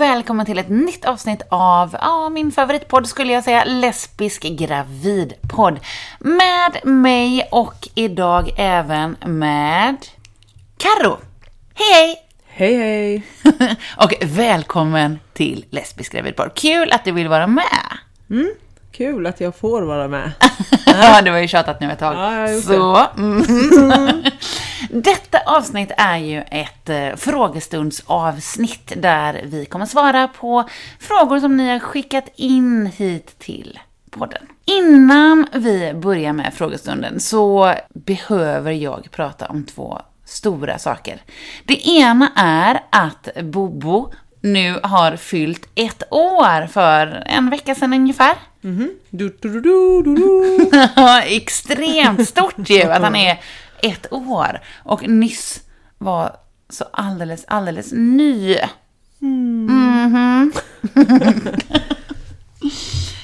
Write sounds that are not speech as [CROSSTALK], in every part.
och välkommen till ett nytt avsnitt av ja, min favoritpodd skulle jag säga, Lesbisk gravidpodd. Med mig och idag även med Karo. Hej Hej hej! hej! [LAUGHS] och välkommen till Lesbisk gravidpodd. Kul att du vill vara med. Kul att jag får vara med. [LAUGHS] Ja, det var ju tjatat nu ett tag. Ja, jag har Så. Mm. [LAUGHS] Detta avsnitt är ju ett eh, frågestundsavsnitt där vi kommer svara på frågor som ni har skickat in hit till podden. Innan vi börjar med frågestunden så behöver jag prata om två stora saker. Det ena är att Bobo nu har fyllt ett år för en vecka sedan ungefär. Du. Ja, [LAUGHS] Extremt stort ju att han är ett år och nyss var så alldeles, alldeles ny. Mhm. [LAUGHS]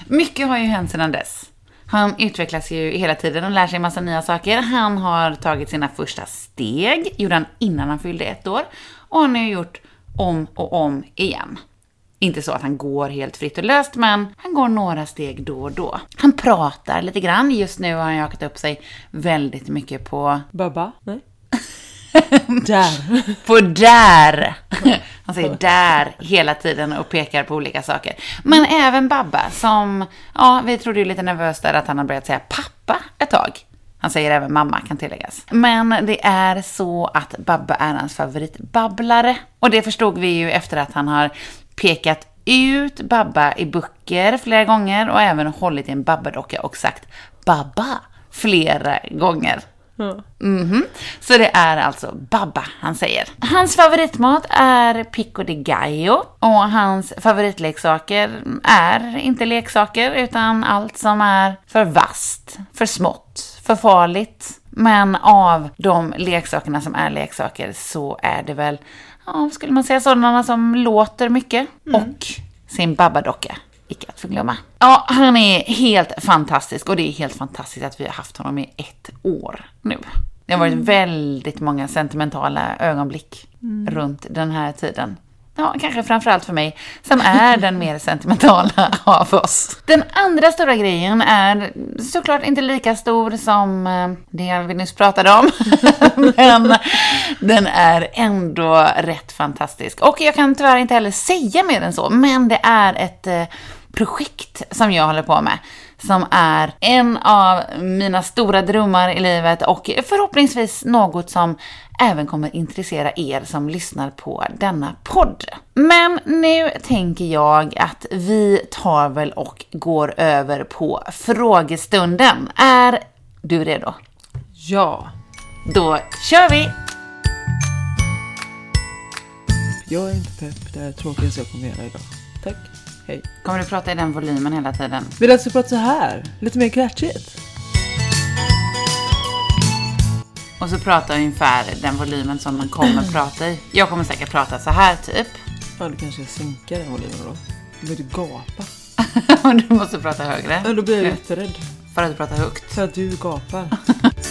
Mycket har ju hänt sedan dess. Han utvecklas ju hela tiden och lär sig massa nya saker. Han har tagit sina första steg, gjorde han innan han fyllde ett år. Och han har gjort om och om igen. Inte så att han går helt fritt och löst, men han går några steg då och då. Han pratar lite grann. Just nu har han jakat upp sig väldigt mycket på Baba? Nej? [LAUGHS] Där! på där. [LAUGHS] Han säger där hela tiden och pekar på olika saker. Men även Babba som, ja, vi trodde ju lite nervöst där att han har börjat säga pappa ett tag. Han säger även mamma kan tilläggas. Men det är så att Babba är hans favoritbabblare. Och det förstod vi ju efter att han har pekat ut Babba i böcker flera gånger och även hållit i en Babba-docka och sagt Babba flera gånger. Ja. Mhm. Så det är alltså Babba han säger. Hans favoritmat är pico de gallo och hans favoritleksaker är inte leksaker utan allt som är för vast, för smått, för farligt. Men av de leksakerna som är leksaker så är det väl, ja, skulle man säga sådana som låter mycket och sin Babba-docka. Icke att förglömma. Ja, han är helt fantastisk och det är helt fantastiskt att vi har haft honom i ett år nu. Det har varit väldigt många sentimentala ögonblick runt den här tiden. Ja, kanske framförallt för mig, som är den mer [LAUGHS] sentimentala av oss. Den andra stora grejen är såklart inte lika stor som eh, det vi nyss pratade om. [LAUGHS] Men den är ändå rätt fantastisk. Och jag kan tyvärr inte heller säga mer än så, men det är ett eh, projekt som jag håller på med. Som är en av mina stora drömmar i livet och förhoppningsvis något som även kommer intressera er som lyssnar på denna podd. Men nu tänker jag att vi tar väl och går över på frågestunden. Är du redo? Ja. Då kör vi! Jag är inte pepp. Det är det tråkigaste jag kommer göra idag. Tack. Hej. Kommer du prata i den volymen hela tiden? Vill du att jag ska prata så här? Lite mer klatschigt? Och så prata ungefär den volymen som man kommer [CLEARS THROAT] prata i. Jag kommer säkert prata så här typ. Ja, du kanske sänker den volymen då. Du börjar gapa. [LAUGHS] Du måste prata högre. Ja, då blir jag jätterädd. För att du pratar högt. För att du gapar. [LAUGHS]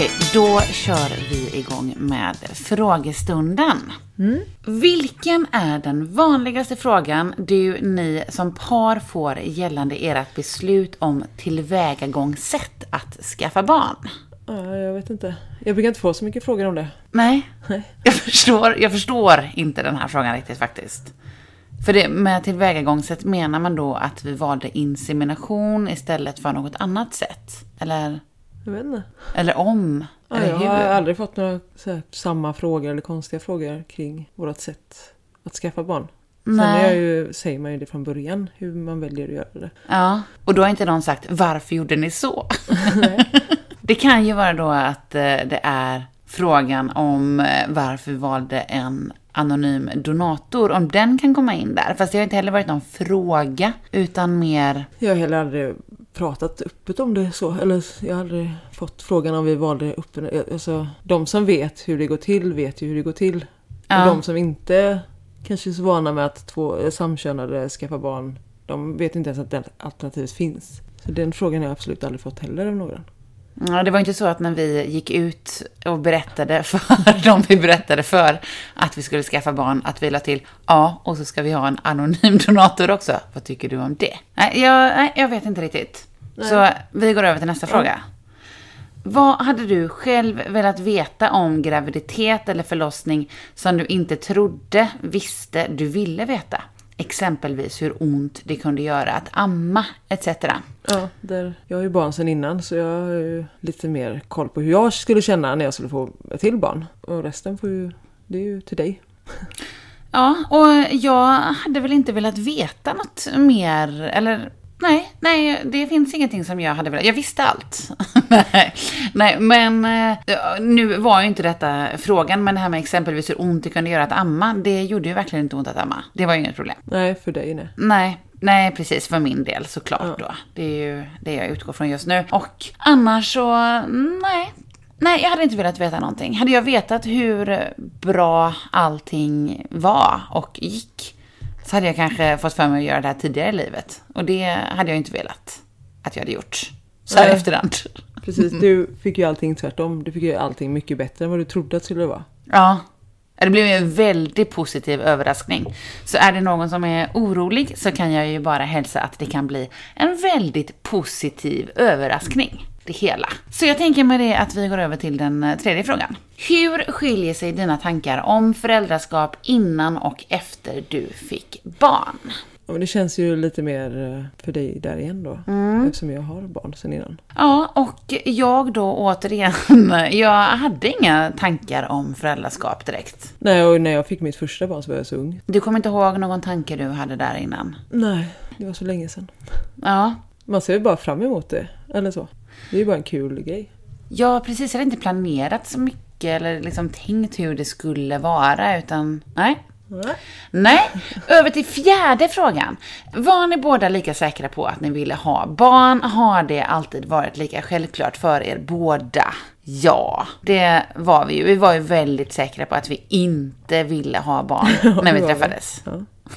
Okej, då kör vi igång med frågestunden. Vilken är den vanligaste frågan du, ni som par får gällande ert beslut om tillvägagångssätt att skaffa barn? Ja, jag vet inte. Jag brukar inte få så mycket frågor om det. Nej, Nej. [LAUGHS] jag förstår, jag förstår inte den här frågan riktigt faktiskt. För det, med tillvägagångssätt menar man då att vi valde insemination istället för något annat sätt? Eller, Jag vet inte. eller om? Ja, eller jag har aldrig fått några här, samma frågor eller konstiga frågor kring vårt sätt att skaffa barn. Sen Nej. jag ju, säger man ju det från början, hur man väljer att göra det. Ja, och då har inte någon sagt varför gjorde ni så? [LAUGHS] det kan ju vara då att eh, det är frågan om eh, varför vi valde en anonym donator, om den kan komma in där. Fast det har inte heller varit någon fråga, utan mer... Jag har heller aldrig pratat öppet om det så. Eller jag har aldrig fått frågan om vi valde öppet. Alltså, de som vet hur det går till vet ju hur det går till. Ja. Och de som inte kanske är så vana med att två eh, samkönade skaffar barn, de vet inte ens att det alternativet finns. Så den frågan har jag absolut aldrig fått heller av någon. Ja, det var inte så att när vi gick ut och berättade [LAUGHS] för de vi berättade för att vi skulle skaffa barn, att vi la till ja, och så ska vi ha en anonym [LAUGHS] donator också. Vad tycker du om det? Nej, jag, nej, jag vet inte riktigt. Så vi går över till nästa fråga. Vad hade du själv velat veta om graviditet eller förlossning som du inte trodde, visste, du ville veta? Exempelvis hur ont det kunde göra att amma, etc. Ja, där, jag har ju barn sedan innan så jag har ju lite mer koll på hur jag skulle känna när jag skulle få ett till barn. Och resten får ju, det är ju till dig. Ja, och jag hade väl inte velat veta något mer, eller nej, nej, det finns ingenting som jag hade velat, jag visste allt. [LAUGHS] nej, men eh, nu var ju inte detta frågan, men det här med exempelvis hur ont det kunde göra att amma, det gjorde ju verkligen inte ont att amma. Det var ju inget problem. Nej, för dig nej. Nej, nej precis för min del såklart då. Det är ju det jag utgår från just nu. Och annars så, nej. Nej, jag hade inte velat veta någonting. Hade jag vetat hur bra allting var och gick så hade jag kanske fått för mig att göra det här tidigare i livet. Och det hade jag inte velat att jag hade gjort. Så här Nej. efterhand. Precis, du fick ju allting tvärtom. Du fick ju allting mycket bättre än vad du trodde att det skulle vara. Ja. Det blev ju en väldigt positiv överraskning. Så är det någon som är orolig så kan jag ju bara hälsa att det kan bli en väldigt positiv överraskning. Det hela. Så jag tänker med det att vi går över till den eh, tredje frågan. Hur skiljer sig dina tankar om föräldraskap innan och efter du fick barn? Det känns ju lite mer eh, för dig där igen då. Eftersom jag har barn sedan innan. Ja, och jag då återigen, [LAUGHS] jag hade inga tankar om föräldraskap direkt. Nej, och när jag fick mitt första barn så var jag så ung. Du kommer inte ihåg någon tanke du hade där innan? Nej, det var så länge sedan. Ja, Man ser ju bara fram emot det, eller så. Det är ju bara en kul grej. Ja, precis. Jag hade inte planerat så mycket eller liksom tänkt hur det skulle vara, utan nej. Nej. Nej, över till fjärde frågan. Var ni båda lika säkra på att ni ville ha barn? Har det alltid varit lika självklart för er båda? Ja, det var vi ju. Vi var ju väldigt säkra på att vi inte ville ha barn [LAUGHS] när vi. träffades.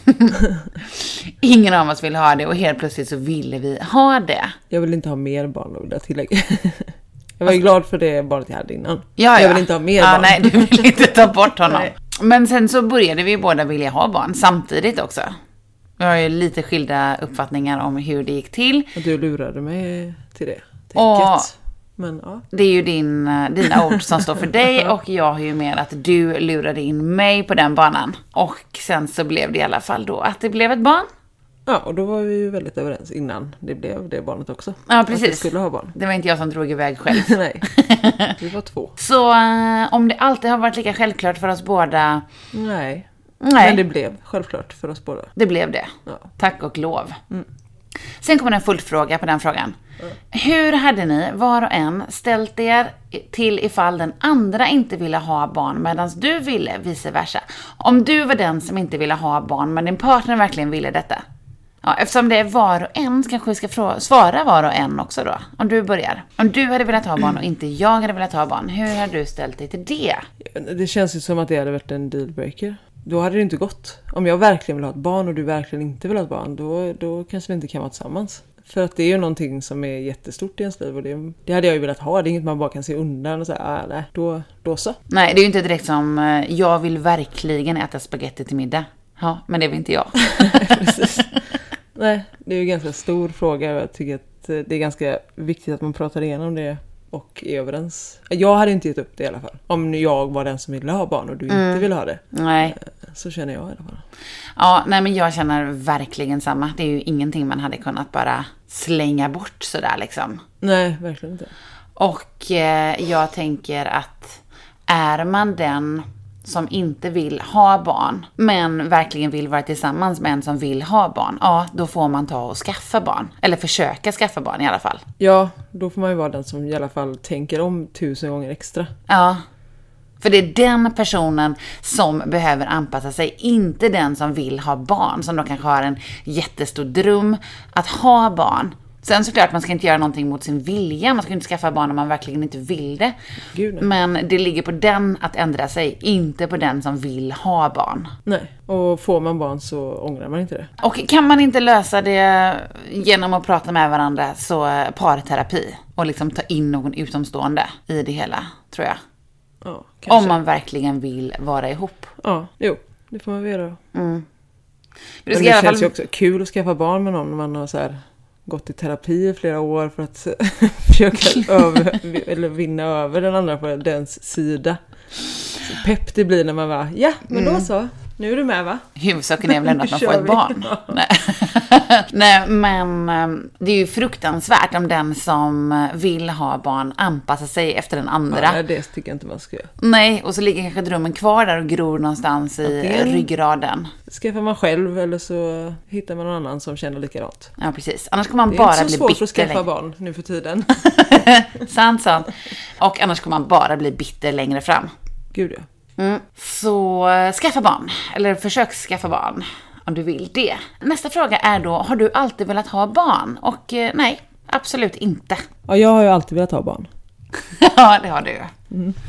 [LAUGHS] Ingen av oss ville ha det och helt plötsligt så ville vi ha det. Jag vill inte ha mer barn vill jag tillägga. [LAUGHS] Jag var ju glad för det barnet jag hade innan. Ja, jag ja. vill inte ha mer ja, barn. Nej, du vill [LAUGHS] inte ta bort honom. Men sen så började vi båda vilja ha barn samtidigt också. Vi har ju lite skilda uppfattningar om hur det gick till. Och du lurade mig till det. Och- Tänket. Men ja. Det är ju din, eh, dina ord som står för dig [LAUGHS] och jag har ju med att du lurade in mig på den banan. Och sen så blev det i alla fall då att det blev ett barn. Ja, och då var vi ju väldigt överens innan det blev det barnet också. Ja, Att vi precis. skulle ha barn. Det var inte jag som drog iväg själv. [LAUGHS] Nej, [LAUGHS] vi var två. Så eh, om det alltid har varit lika självklart för oss båda, Nej. nej, Men det det... blev självklart för oss båda. blev det. Ja. Tack och lov. Sen kommer en följdfråga på den frågan. Hur hade ni, var och en, ställt er till ifall den andra inte ville ha barn medan du ville, vice versa? Om du var den som inte ville ha barn men din partner verkligen ville detta? Ja, eftersom det är var och en så kanske vi ska svara var och en också då. Om du börjar. Om du hade velat ha barn och inte jag hade velat ha barn, hur hade du ställt dig till det? Det känns ju som att det hade varit en dealbreaker. Då hade det inte gått. Om jag verkligen vill ha ett barn och du verkligen inte vill ha ett barn, då, då kanske vi inte kan vara tillsammans. För att det är ju någonting som är jättestort i ens liv och det, det hade jag ju velat ha. Det är inget man bara kan se undan och säga, ah, nej, då, då så. Nej, det är ju inte direkt som eh, jag vill verkligen äta spaghetti till middag. Ja, men det vill inte jag. [LAUGHS] Precis. Nej, det är ju en ganska stor fråga och jag tycker att eh, det är ganska viktigt att man pratar igenom det och är överens. Jag hade inte gett upp det i alla fall. Om jag var den som ville ha barn och du inte ville ha det. Nej. Så känner jag i alla fall. Ja, nej men jag känner verkligen samma. Det är ju ingenting man hade kunnat bara slänga bort sådär liksom. Nej, verkligen inte. Och eh, jag tänker att är man den som inte vill ha barn, men verkligen vill vara tillsammans med en som vill ha barn, ja, då får man ta och skaffa barn. Eller försöka skaffa barn i alla fall. Ja, då får man ju vara den som i alla fall tänker om tusen gånger extra. Ja. För det är den personen som behöver anpassa sig, inte den som vill ha barn, som då kanske har en jättestor dröm att ha barn, Sen såklart, man ska inte göra någonting mot sin vilja. Man ska inte skaffa barn om man verkligen inte vill det. Gud. Men det ligger på den att ändra sig, inte på den som vill ha barn. Nej, och får man barn så ångrar man inte det. Och kan man inte lösa det genom att prata med varandra så eh, parterapi. Och liksom ta in någon utomstående i det hela, tror jag. Ja. Om man verkligen vill vara ihop. Ja, jo, det får man väl göra. Men Men det i alla känns ju fall... också kul att skaffa barn med någon när man har så här gått i terapi i flera år för att [LAUGHS] försöka över, eller vinna över den andra på dens sida. Så pepp det blir när man bara, ja men Mm. då så, nu är du med va? Huvudsaken är väl ändå att man får ett barn. [LAUGHS] Nej. [LAUGHS] Nej, men eh, det är ju fruktansvärt om den som vill ha barn anpassar sig efter den andra. Ja, nej, det tycker jag inte man ska göra. Nej, och så ligger kanske drömmen kvar där och gror någonstans i Antingen- ryggraden. Skaffar man själv eller så hittar man någon annan som känner likadant. Ja, precis. Annars kommer man Det är bara inte så bli svårt bitter. att skaffa längre. barn nu för tiden. [LAUGHS] Sant, sant. Och annars kommer man bara bli bitter längre fram. Gud ja. Mm. Så eh, skaffa barn, eller försök skaffa barn om du vill det. Nästa fråga är då, har du alltid velat ha barn? Och eh, nej, absolut inte. [LAUGHS] Ja, jag har ju alltid velat ha barn. ja, det har du.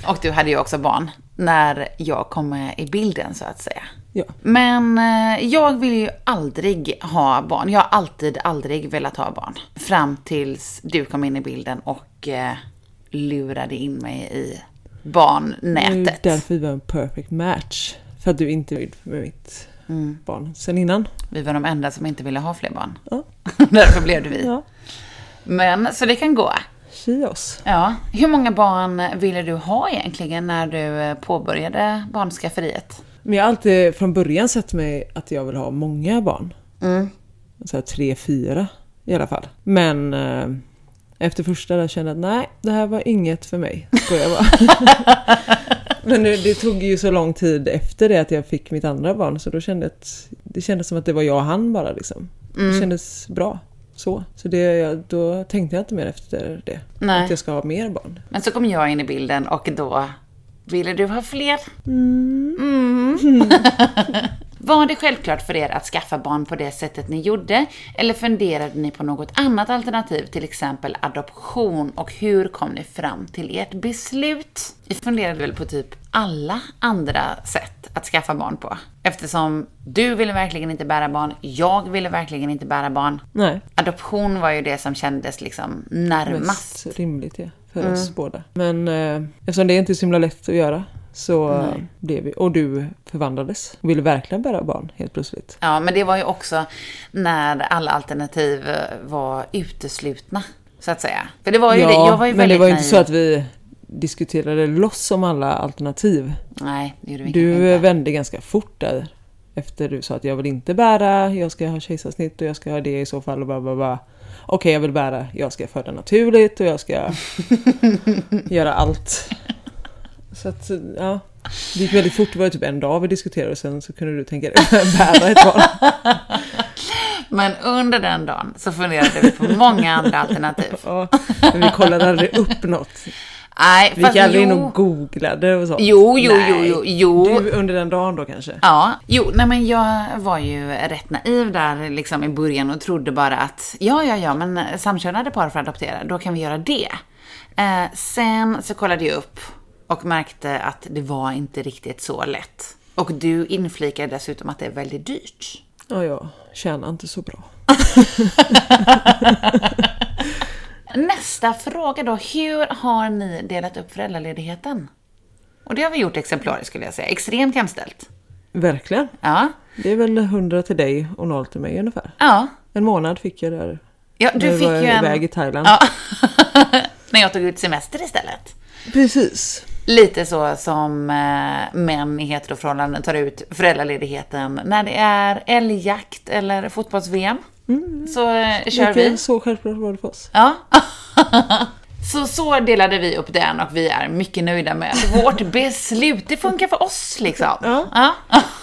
Och du hade ju också barn när jag kom med i bilden så att säga. Ja. Men eh, jag vill ju aldrig ha barn. Jag har alltid, aldrig velat ha barn. Fram tills du kom in i bilden och eh, lurade in mig i Det är ju barnnätet. därför vi var en perfect match. För att du inte vill med mitt barn sen innan. Vi var de enda som inte ville ha fler barn. Ja. [LAUGHS] Därför blev det vi. Ja. Men, så det kan gå. Tji oss. Ja. Hur många barn ville du ha egentligen när du eh, påbörjade barnskafferiet? Men jag har alltid från början sett mig att jag vill ha många barn. Mm. Så här tre, fyra i alla fall. Men eh, efter första där kände jag att nej, det här var inget för mig. Skojar bara. [LAUGHS] Men nu, det tog ju så lång tid efter det att jag fick mitt andra barn så då kände att det kändes som att det var jag och han bara liksom. Mm. Det kändes bra. Så. Så det, då tänkte jag inte mer efter det. Nej. Att jag ska ha mer barn. Men så kom jag in i bilden och då ville du ha fler. Mm. [LAUGHS] [LAUGHS] Var det självklart för er att skaffa barn på det sättet ni gjorde? Eller funderade ni på något annat alternativ, till exempel adoption? Och hur kom ni fram till ert beslut? Vi funderade väl på typ alla andra sätt att skaffa barn på. Eftersom du ville verkligen inte bära barn, jag ville verkligen inte bära barn. Nej, Adoption var ju det som kändes liksom närmast. mest rimligt ja, för oss båda. Men eh, eftersom det inte är så himla lätt att göra så eh, blev vi, och du förvandlades och ville verkligen bära barn helt plötsligt. Ja, men det var ju också när alla alternativ eh, var uteslutna, så att säga. För det var ju det, jag var ju men väldigt det var ju inte så att vi diskuterade loss om alla alternativ. Nej, det gjorde vi Du inte. vände ganska fort där. Efter du sa att jag vill inte bära, jag ska ha kejsarsnitt och jag ska ha det i så fall och bara, bara, bara. Okej, jag vill bära, jag ska föda naturligt och jag ska [LAUGHS] göra allt. Så att, ja. Det gick väldigt fort, det var typ en dag vi diskuterade och sen så kunde du tänka dig att [LAUGHS] bära ett barn. Men under den dagen så funderade vi på många andra alternativ. Ja, men vi kollade aldrig upp något. Nej, Vi gick aldrig in jo, och googlade och sånt. jo, jo, Nej. jo, jo. Du under den dagen då kanske? Ja, jo, nej men jag var ju rätt naiv där liksom i början och trodde bara att ja, ja, ja, men samkönade par får adoptera, då kan vi göra det. Eh, sen så kollade jag upp och märkte att det var inte riktigt så lätt. Och du inflikade dessutom att det är väldigt dyrt. Ja, jag tjänar inte så bra. [LAUGHS] Nästa fråga då, hur har ni delat upp föräldraledigheten? Och det har vi gjort exemplariskt skulle jag säga, extremt jämställt. Verkligen. Ja, Det är väl 100 till dig och 0 till mig ungefär. ja. En månad fick jag där. ja du fick var ju en... iväg i Thailand. Ja. [LAUGHS] När jag tog ut semester istället. Precis. Lite så som eh, män i heteroförhållanden tar ut föräldraledigheten när det är älgjakt eller fotbolls-VM. Så eh, kör Lite vi. Så självklart var det för oss. Ja. [LAUGHS] så, så delade vi upp den och vi är mycket nöjda med vårt [LAUGHS] beslut. Det funkar för oss liksom. Ja.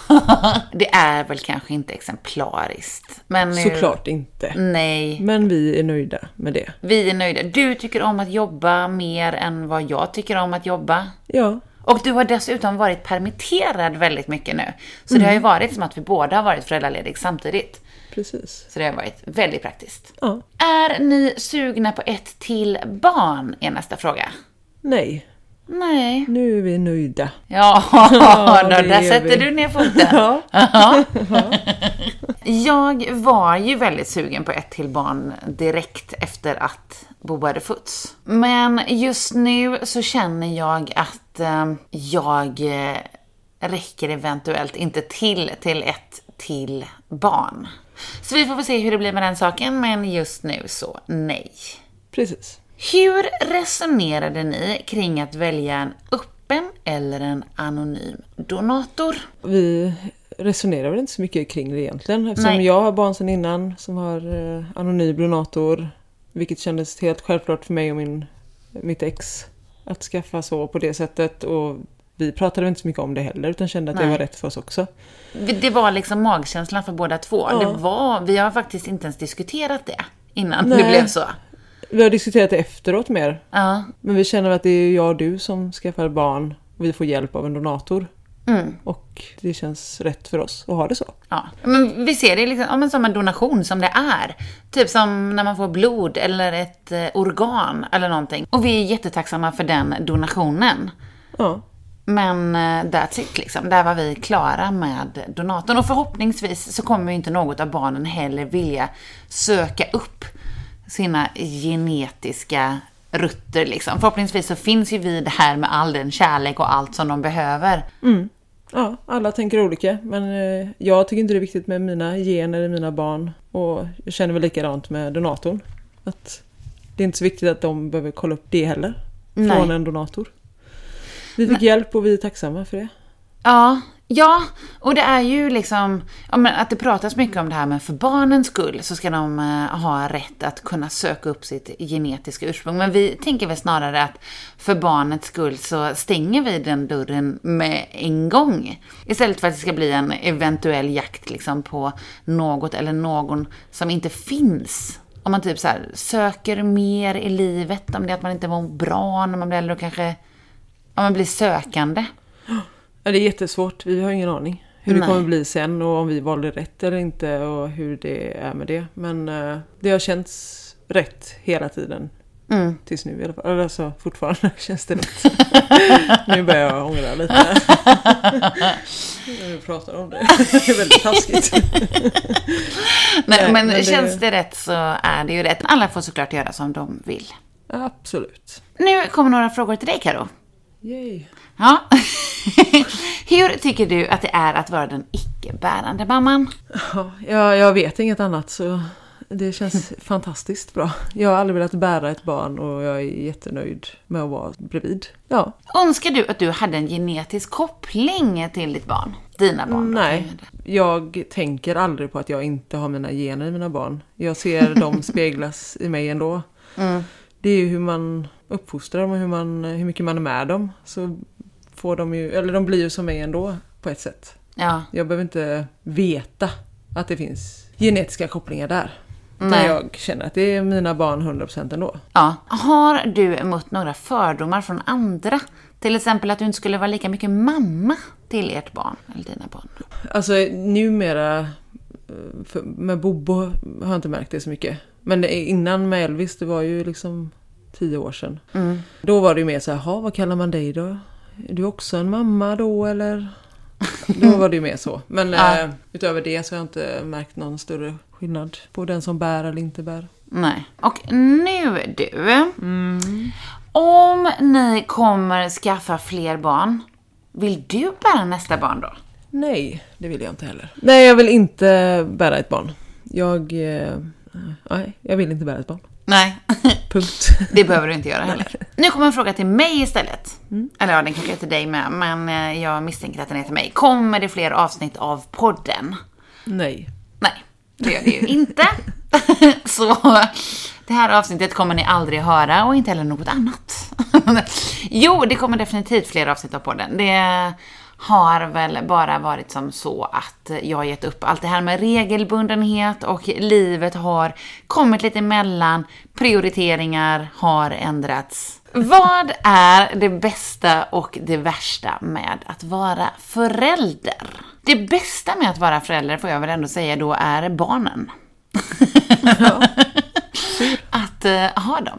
[LAUGHS] det är väl kanske inte exemplariskt. Men nu, Såklart inte. Nej. Men vi är nöjda med det. Vi är nöjda. Du tycker om att jobba mer än vad jag tycker om att jobba. Ja. Och du har dessutom varit permitterad väldigt mycket nu. Så det har ju varit som att vi båda har varit föräldraledig samtidigt. Precis. Så det har varit väldigt praktiskt. Ja. Är ni sugna på ett till barn? Är nästa fråga. Nej, Nej. nu är vi nöjda. Ja, [LAUGHS] Ja, [LAUGHS] då, där är sätter vi. du ner foten. [LAUGHS] Ja. Ja. Jag var ju väldigt sugen på ett till barn direkt efter att Bobo hade fötts. Men just nu så känner jag att eh, jag eh, räcker eventuellt inte till till ett till barn. Så vi får väl se hur det blir med den saken, men just nu så nej. Precis. Hur resonerade ni kring att välja en öppen eller en anonym donator? Vi resonerar väl inte så mycket kring det egentligen. Eftersom Nej. jag har barn sedan innan som har eh, anonym donator. Vilket kändes helt självklart för mig och min, mitt ex. Att skaffa så på det sättet. Och vi pratade inte så mycket om det heller utan kände att Nej. det var rätt för oss också. Det var liksom magkänslan för båda två. Ja. Det var, vi har faktiskt inte ens diskuterat det innan Nej. det blev så. Vi har diskuterat det efteråt mer. Ja. Men vi känner att det är jag och du som skaffar barn. Och vi får hjälp av en donator. Mm. Och det känns rätt för oss att ha det så. Ja. Men vi ser det liksom, ja, men som en donation som det är. Typ som när man får blod eller ett eh, organ eller någonting. Och vi är jättetacksamma för den donationen. Ja, Men eh, that's it liksom. Där var vi klara med donatorn. Och förhoppningsvis så kommer ju inte något av barnen heller vilja söka upp sina genetiska rutter liksom. Förhoppningsvis så finns ju vi där med all den kärlek och allt som de behöver. Ja, alla tänker olika. Men eh, jag tycker inte det är viktigt med mina gener i mina barn. Och jag känner väl likadant med donatorn. Att det är inte så viktigt att de behöver kolla upp det heller. Från Nej. en donator. Vi fick hjälp och vi är tacksamma för det. Ja, ja, och det är ju liksom ja, men att det pratas mycket om det här med för barnens skull så ska de eh, ha rätt att kunna söka upp sitt genetiska ursprung. Men vi tänker väl snarare att för barnets skull så stänger vi den dörren med en gång. Istället för att det ska bli en eventuell jakt liksom på något eller någon som inte finns. Om man typ så här söker mer i livet, om det är att man inte mår bra när man blir äldre och kanske om man blir sökande. Ja, det är jättesvårt. Vi har ingen aning hur det Nej. kommer bli sen och om vi valde rätt eller inte och hur det är med det. Men eh, det har känts rätt hela tiden. Mm. Tills nu i alla fall. Alltså fortfarande [LAUGHS] känns det rätt. [LAUGHS] nu börjar jag ångra lite. När [LAUGHS] vi pratar om det. Det är väldigt taskigt. Nej, Nej, men, men det- känns det rätt så är det ju rätt. Alla får såklart göra som de vill. Absolut. Nu kommer några frågor till dig, Karo. Yay. Ja. [LAUGHS] Hur tycker du att det är att vara den icke-bärande mamman? Ja, jag, vet inget annat så det känns [LAUGHS] fantastiskt bra. Jag har aldrig velat bära ett barn och jag är jättenöjd med att vara bredvid. Ja, Önskar du att du hade en genetisk koppling till ditt barn? Dina barn? nej. jag Jag tänker aldrig på att jag inte har mina gener i mina barn. Jag ser dem [LAUGHS] speglas i mig ändå. Mm. Det är ju hur man uppfostrar dem och hur, man, hur mycket man är med dem. Så får de ju, eller de blir ju som mig ändå på ett sätt. Ja. Jag behöver inte veta att det finns genetiska kopplingar där. Nej. jag känner att det är mina barn 100% ändå. ja. Har du mött några fördomar från andra? Till exempel att du inte skulle vara lika mycket mamma till ert barn, eller dina barn. Alltså numera eh, med Bobo har jag inte märkt det så mycket. Men innan med Elvis, det var ju liksom tio år sedan. Mm. Då var det ju mer så här, "Jaha, vad kallar man dig då? Är du också en mamma då eller? Då var det ju mer så. Men Ja. eh, utöver det så har jag inte märkt någon större skillnad på den som bär eller inte bär. Nej. Och nu du. Om ni kommer skaffa fler barn, vill du bära nästa barn då? Nej, det vill jag inte heller. Nej, jag vill inte bära ett barn. Jag... Eh, nej, jag vill inte bära ett barn. Nej, Punkt. [LAUGHS] det behöver du inte göra heller. Nu kommer en fråga till mig istället. Eller ja, den kanske är till dig med, men eh, jag misstänker att den är till mig. Kommer det fler avsnitt av podden? Nej. Nej, det gör det ju inte. [LAUGHS] Så det här avsnittet kommer ni aldrig höra och inte heller något annat. [LAUGHS] Jo, det kommer definitivt fler avsnitt av podden. Det har väl bara varit som så att jag har gett upp allt det här med regelbundenhet och livet har kommit lite emellan. Prioriteringar har ändrats. Vad är det bästa och det värsta med att vara förälder? Det bästa med att vara förälder får jag väl ändå säga då är barnen att uh, ha dem.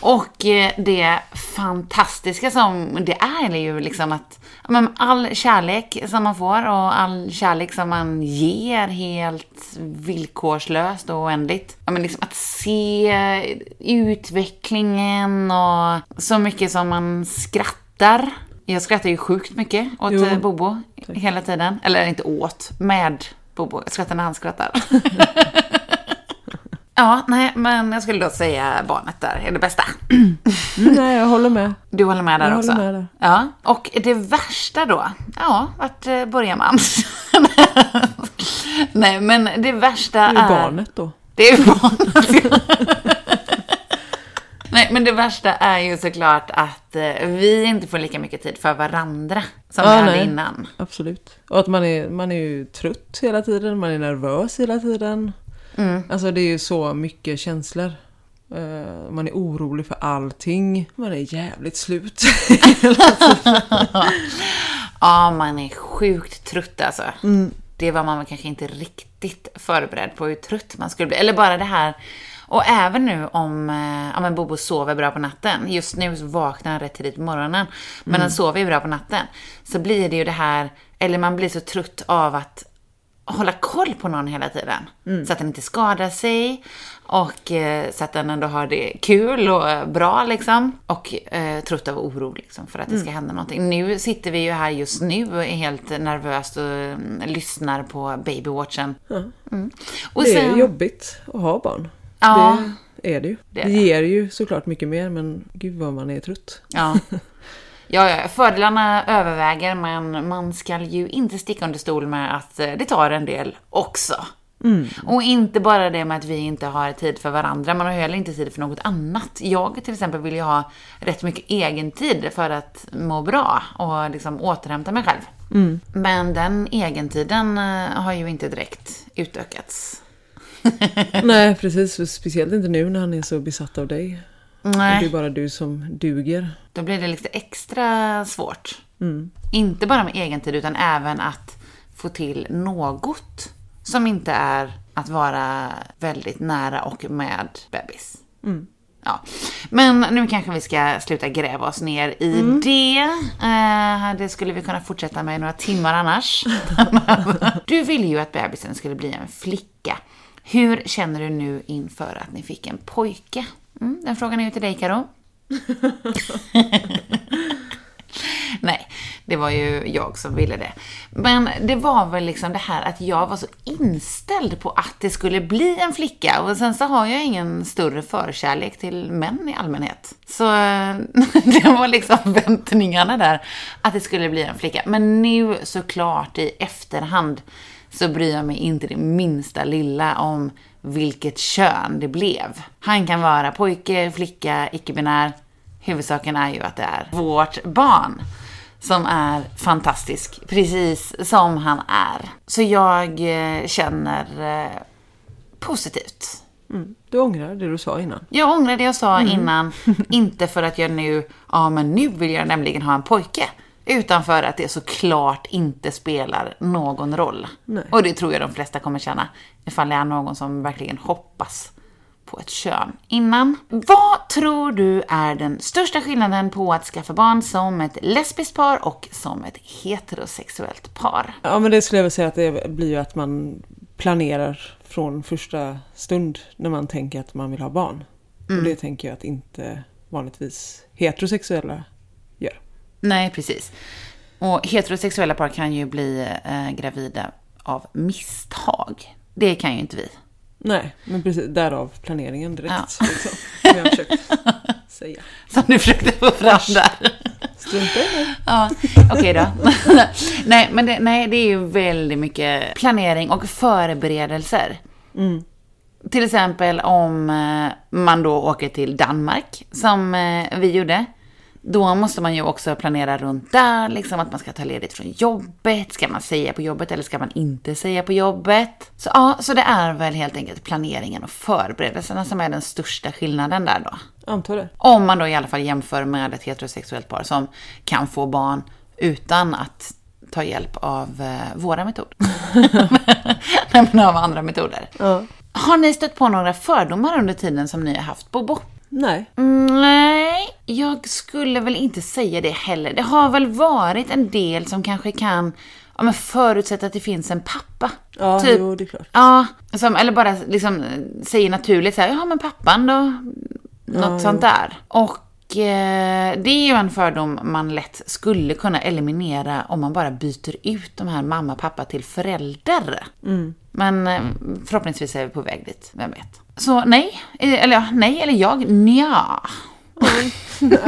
Och uh, det fantastiska som det är, är ju liksom att men, all kärlek som man får och all kärlek som man ger helt villkorslöst och oändligt. Men liksom att se utvecklingen och så mycket som man skrattar. Jag skrattar ju sjukt mycket åt jo, eh, Bobo hela tiden. Eller inte åt, med Bobo. Jag skrattar när han skrattar. [LAUGHS] Ja, nej, men jag skulle då säga barnet där är det bästa. Mm, [CLEARS THROAT] nej, jag håller med. Du håller med där jag också? Håller med där. Ja, och det värsta då? Ja, vart eh, börjar man? [LAUGHS] nej, men det värsta är... Det är barnet då. Det är barnet, [LAUGHS] Nej, men det värsta är ju såklart att eh, vi inte får lika mycket tid för varandra som ja, vi hade innan. Absolut. Och att man är, man är ju trött hela tiden, man är nervös hela tiden. Mm. Alltså det är ju så mycket känslor. Uh, man är orolig för allting. Man är jävligt slut. [LAUGHS] ja, man är sjukt trött alltså. Mm. Det var man kanske inte riktigt förberedd på hur trött man skulle bli. Eller bara det här och även nu om, ja, men Bobo sover bra på natten. Just nu vaknar han rätt tidigt på morgonen. Men mm. han sover ju bra på natten. Så blir det ju det här, eller man blir så trött av att hålla koll på någon hela tiden. Mm. Så att den inte skadar sig och eh, så att den ändå har det kul och bra liksom. Och eh, trött av oro liksom för att det ska mm. hända någonting. Nu sitter vi ju här just nu och är helt nervöst och mm, lyssnar på babywatchen. Mm. Och det är jobbigt att ha barn. Ja. Det är det ju. Det, det ger ju såklart mycket mer men gud vad man är trött. Ja. [LAUGHS] Ja, ja, fördelarna överväger men man ska ju inte sticka under stol med att eh, det tar en del också. Mm. Och inte bara det med att vi inte har tid för varandra, man har heller inte tid för något annat. Jag till exempel vill ju ha rätt mycket egen tid för att må bra och liksom återhämta mig själv. Mm. Men den egentiden eh, har ju inte direkt utökats. [LAUGHS] Nej, precis. Speciellt inte nu när han är så besatt av dig. Nej. Det är bara du som duger. Då blir det lite extra svårt. Mm. Inte bara med egen tid utan även att få till något som inte är att vara väldigt nära och med bebis. Mm. Ja. Men nu kanske vi ska sluta gräva oss ner i mm. det. Uh, det skulle vi kunna fortsätta med några timmar annars. [LAUGHS] du ville ju att bebisen skulle bli en flicka. Hur känner du nu inför att ni fick en pojke? Mm, den frågan är ju till dig, Karo. [LAUGHS] Nej, det var ju jag som ville det. Men det var väl liksom det här att jag var så inställd på att det skulle bli en flicka. Och sen så har jag ingen större förkärlek till män i allmänhet. Så [LAUGHS] det var liksom väntningarna där att det skulle bli en flicka. Men nu såklart i efterhand så bryr jag mig inte det minsta lilla om vilket kön det blev. Han kan vara pojke, flicka, icke-binär. Huvudsaken är ju att det är vårt barn som är fantastisk, precis som han är. Så jag eh, känner eh, positivt. Mm. Du ångrar det du sa innan? Jag ångrar det jag sa mm. innan. [LAUGHS] inte för att jag nu, ja men nu vill jag nämligen ha en pojke. Utan för att det såklart inte spelar någon roll. Nej. Och det tror jag de flesta kommer känna. Ifall det är någon som verkligen hoppas på ett kön innan. Vad tror du är den största skillnaden på att skaffa barn som ett lesbiskt par och som ett heterosexuellt par? Ja, men det skulle jag väl säga att det blir ju att man planerar från första stund när man tänker att man vill ha barn. Mm. Och det tänker jag att inte vanligtvis heterosexuella Nej, precis. Och heterosexuella par kan ju bli eh, gravida av misstag. Det kan ju inte vi. Nej, men precis därav planeringen direkt. Ja. Liksom, som jag försökt [LAUGHS] säga. Som du försökte få fram där. Strunta. Ja, okej okay då. [LAUGHS] nej, men det, nej, det är ju väldigt mycket planering och förberedelser. Mm. Till exempel om eh, man då åker till Danmark, som eh, vi gjorde Då måste man ju också planera runt där, liksom att man ska ta ledigt från jobbet. Ska man säga på jobbet eller ska man inte säga på jobbet? Så ja, så det är väl helt enkelt planeringen och förberedelserna som är den största skillnaden där då. Antar det. Om man då i alla fall jämför med ett heterosexuellt par som kan få barn utan att ta hjälp av eh, våra metoder. [LAUGHS] Nej, men av andra metoder. Ja. Har ni stött på några fördomar under tiden som ni har haft Bobo? Nej. Nej, jag skulle väl inte säga det heller. Det har väl varit en del som kanske kan ja, men förutsätta att det finns en pappa. Ja, Typ. jo, det är klart. Ja, som, eller bara liksom eh, säger naturligt så här, ja men pappan då? Något Ja, sånt där. Och eh, det är ju en fördom man lätt skulle kunna eliminera om man bara byter ut de här mamma pappa till förälder. Mm. Men eh, förhoppningsvis är vi på väg dit, vem vet. Så nej, Eh, eller ja, nej, eller jag, nja. [LAUGHS]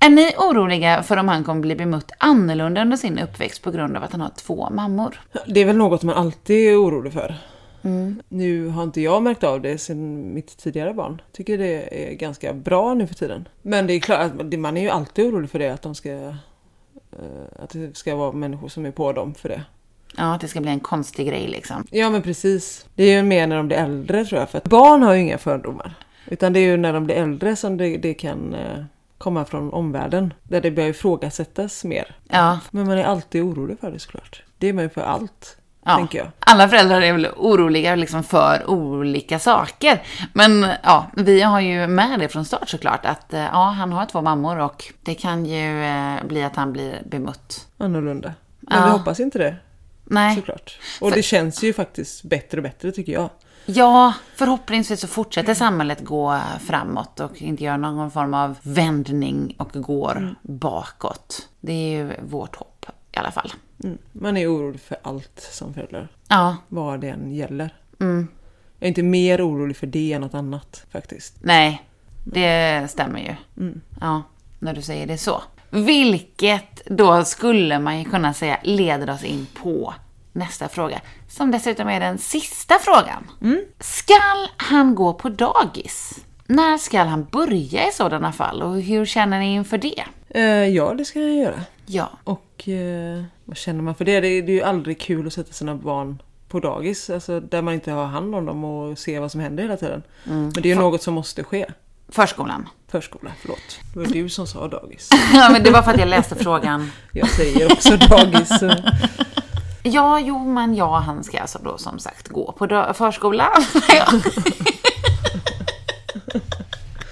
Är ni oroliga för om han kommer bli bemött annorlunda under sin uppväxt på grund av att han har två mammor? Det är väl något man alltid är orolig för. Mm. Nu har inte jag märkt av det sen mitt tidigare barn. Tycker det är ganska bra nu för tiden. Men det är klart att man är ju alltid orolig för det. Att de ska... eh, Att det ska vara människor som är på dem för det. Ja, att det ska bli en konstig grej liksom. Ja men precis. Det är ju mer när de blir äldre tror jag. För att barn har ju inga fördomar. Utan det är ju när de blir äldre som det, det kan eh, komma från omvärlden. Där det börjar ifrågasättas mer. Ja, Men man är alltid orolig för det såklart. Det är man ju för allt. ja. Tänker jag. Alla föräldrar är väl oroliga liksom för olika saker. Men ja, vi har ju med det från start såklart att eh, ja, han har två mammor och det kan ju eh, bli att han blir bemött. Annorlunda. Men Ja. vi hoppas inte det. Nej, Såklart. Och det känns ju faktiskt bättre och bättre tycker jag. ja, förhoppningsvis så fortsätter samhället gå framåt och inte göra någon form av vändning och går bakåt. Det är ju vårt hopp i alla fall. Mm. Man är orolig för allt som förälder. Ja, Vad det än gäller. mm. Jag är inte mer orolig för det än något annat faktiskt. Nej, det stämmer ju. Mm. Ja, när du säger det så. Vilket då skulle man ju kunna säga leder oss in på nästa fråga. Som dessutom är den sista frågan. Skall han gå på dagis? När ska han börja i sådana fall och hur känner ni inför det? Eh, ja, det ska jag göra. Ja, Och eh, vad känner man för det? det? är- Det är ju aldrig kul att sätta sina barn på dagis. Alltså där man inte har hand om dem och ser vad som händer hela tiden. Men det är ju något som måste ske. Förskolan. Förskola, förlåt. Det var du som sa dagis. [LAUGHS] ja, men det var för att jag läste frågan. Jag säger också dagis. så- [LAUGHS] Ja, jo, men ja, han ska alltså då som sagt gå på förskola. [LAUGHS]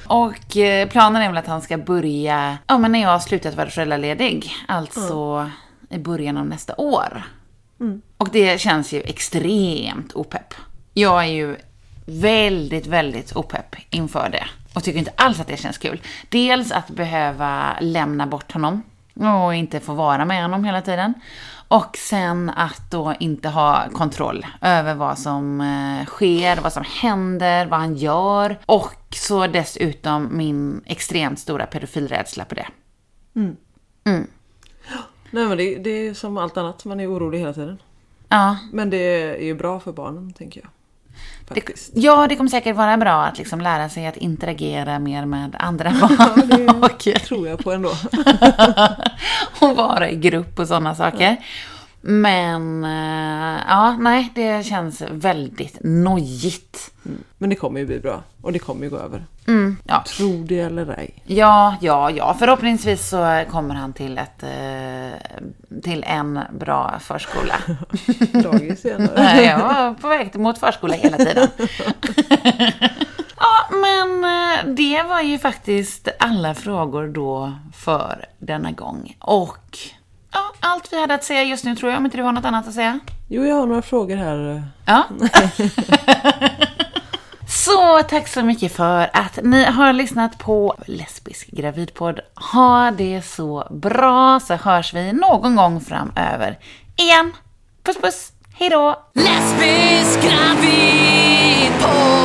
Och eh, planen är väl att han ska börja, ja men när jag har slutat vara föräldraledig, alltså i början av nästa år. Och det känns ju extremt opepp. Jag är ju väldigt, väldigt opepp inför det. Och tycker inte alls att det känns kul. Dels att behöva lämna bort honom och inte få vara med honom hela tiden. Och sen att då inte ha kontroll över vad som eh, sker, vad som händer, vad han gör. Och så dessutom min extremt stora pedofilrädsla på det. Nej men det, det är som allt annat, man är orolig hela tiden. Ja, Men det är ju bra för barnen, tänker jag. Faktiskt. Det, ja, det kommer säkert vara bra att liksom lära sig att interagera mer med andra barn [LAUGHS] och, Det tror jag på ändå. [LAUGHS] och vara i grupp och sådana saker. Men, eh, ja, nej, det känns väldigt nojigt. Men det kommer ju bli bra. Och det kommer ju gå över. Mm, ja. Tro det eller ej. ja, ja, ja, förhoppningsvis så kommer han till, ett, eh, till en bra förskola. [LAUGHS] Dagis. Nej, jag var på väg mot förskola hela tiden. [LAUGHS] ja, men eh, det var ju faktiskt alla frågor då för denna gång. Och ja, allt vi hade att säga just nu tror jag, om inte du har något annat att säga. Jo, jag har några frågor här. Ja. [LAUGHS] Så tack så mycket för att ni har lyssnat på Lesbisk gravidpodd. Ha det så bra så hörs vi någon gång framöver igen. Puss puss, hejdå! Lesbisk gravidpodd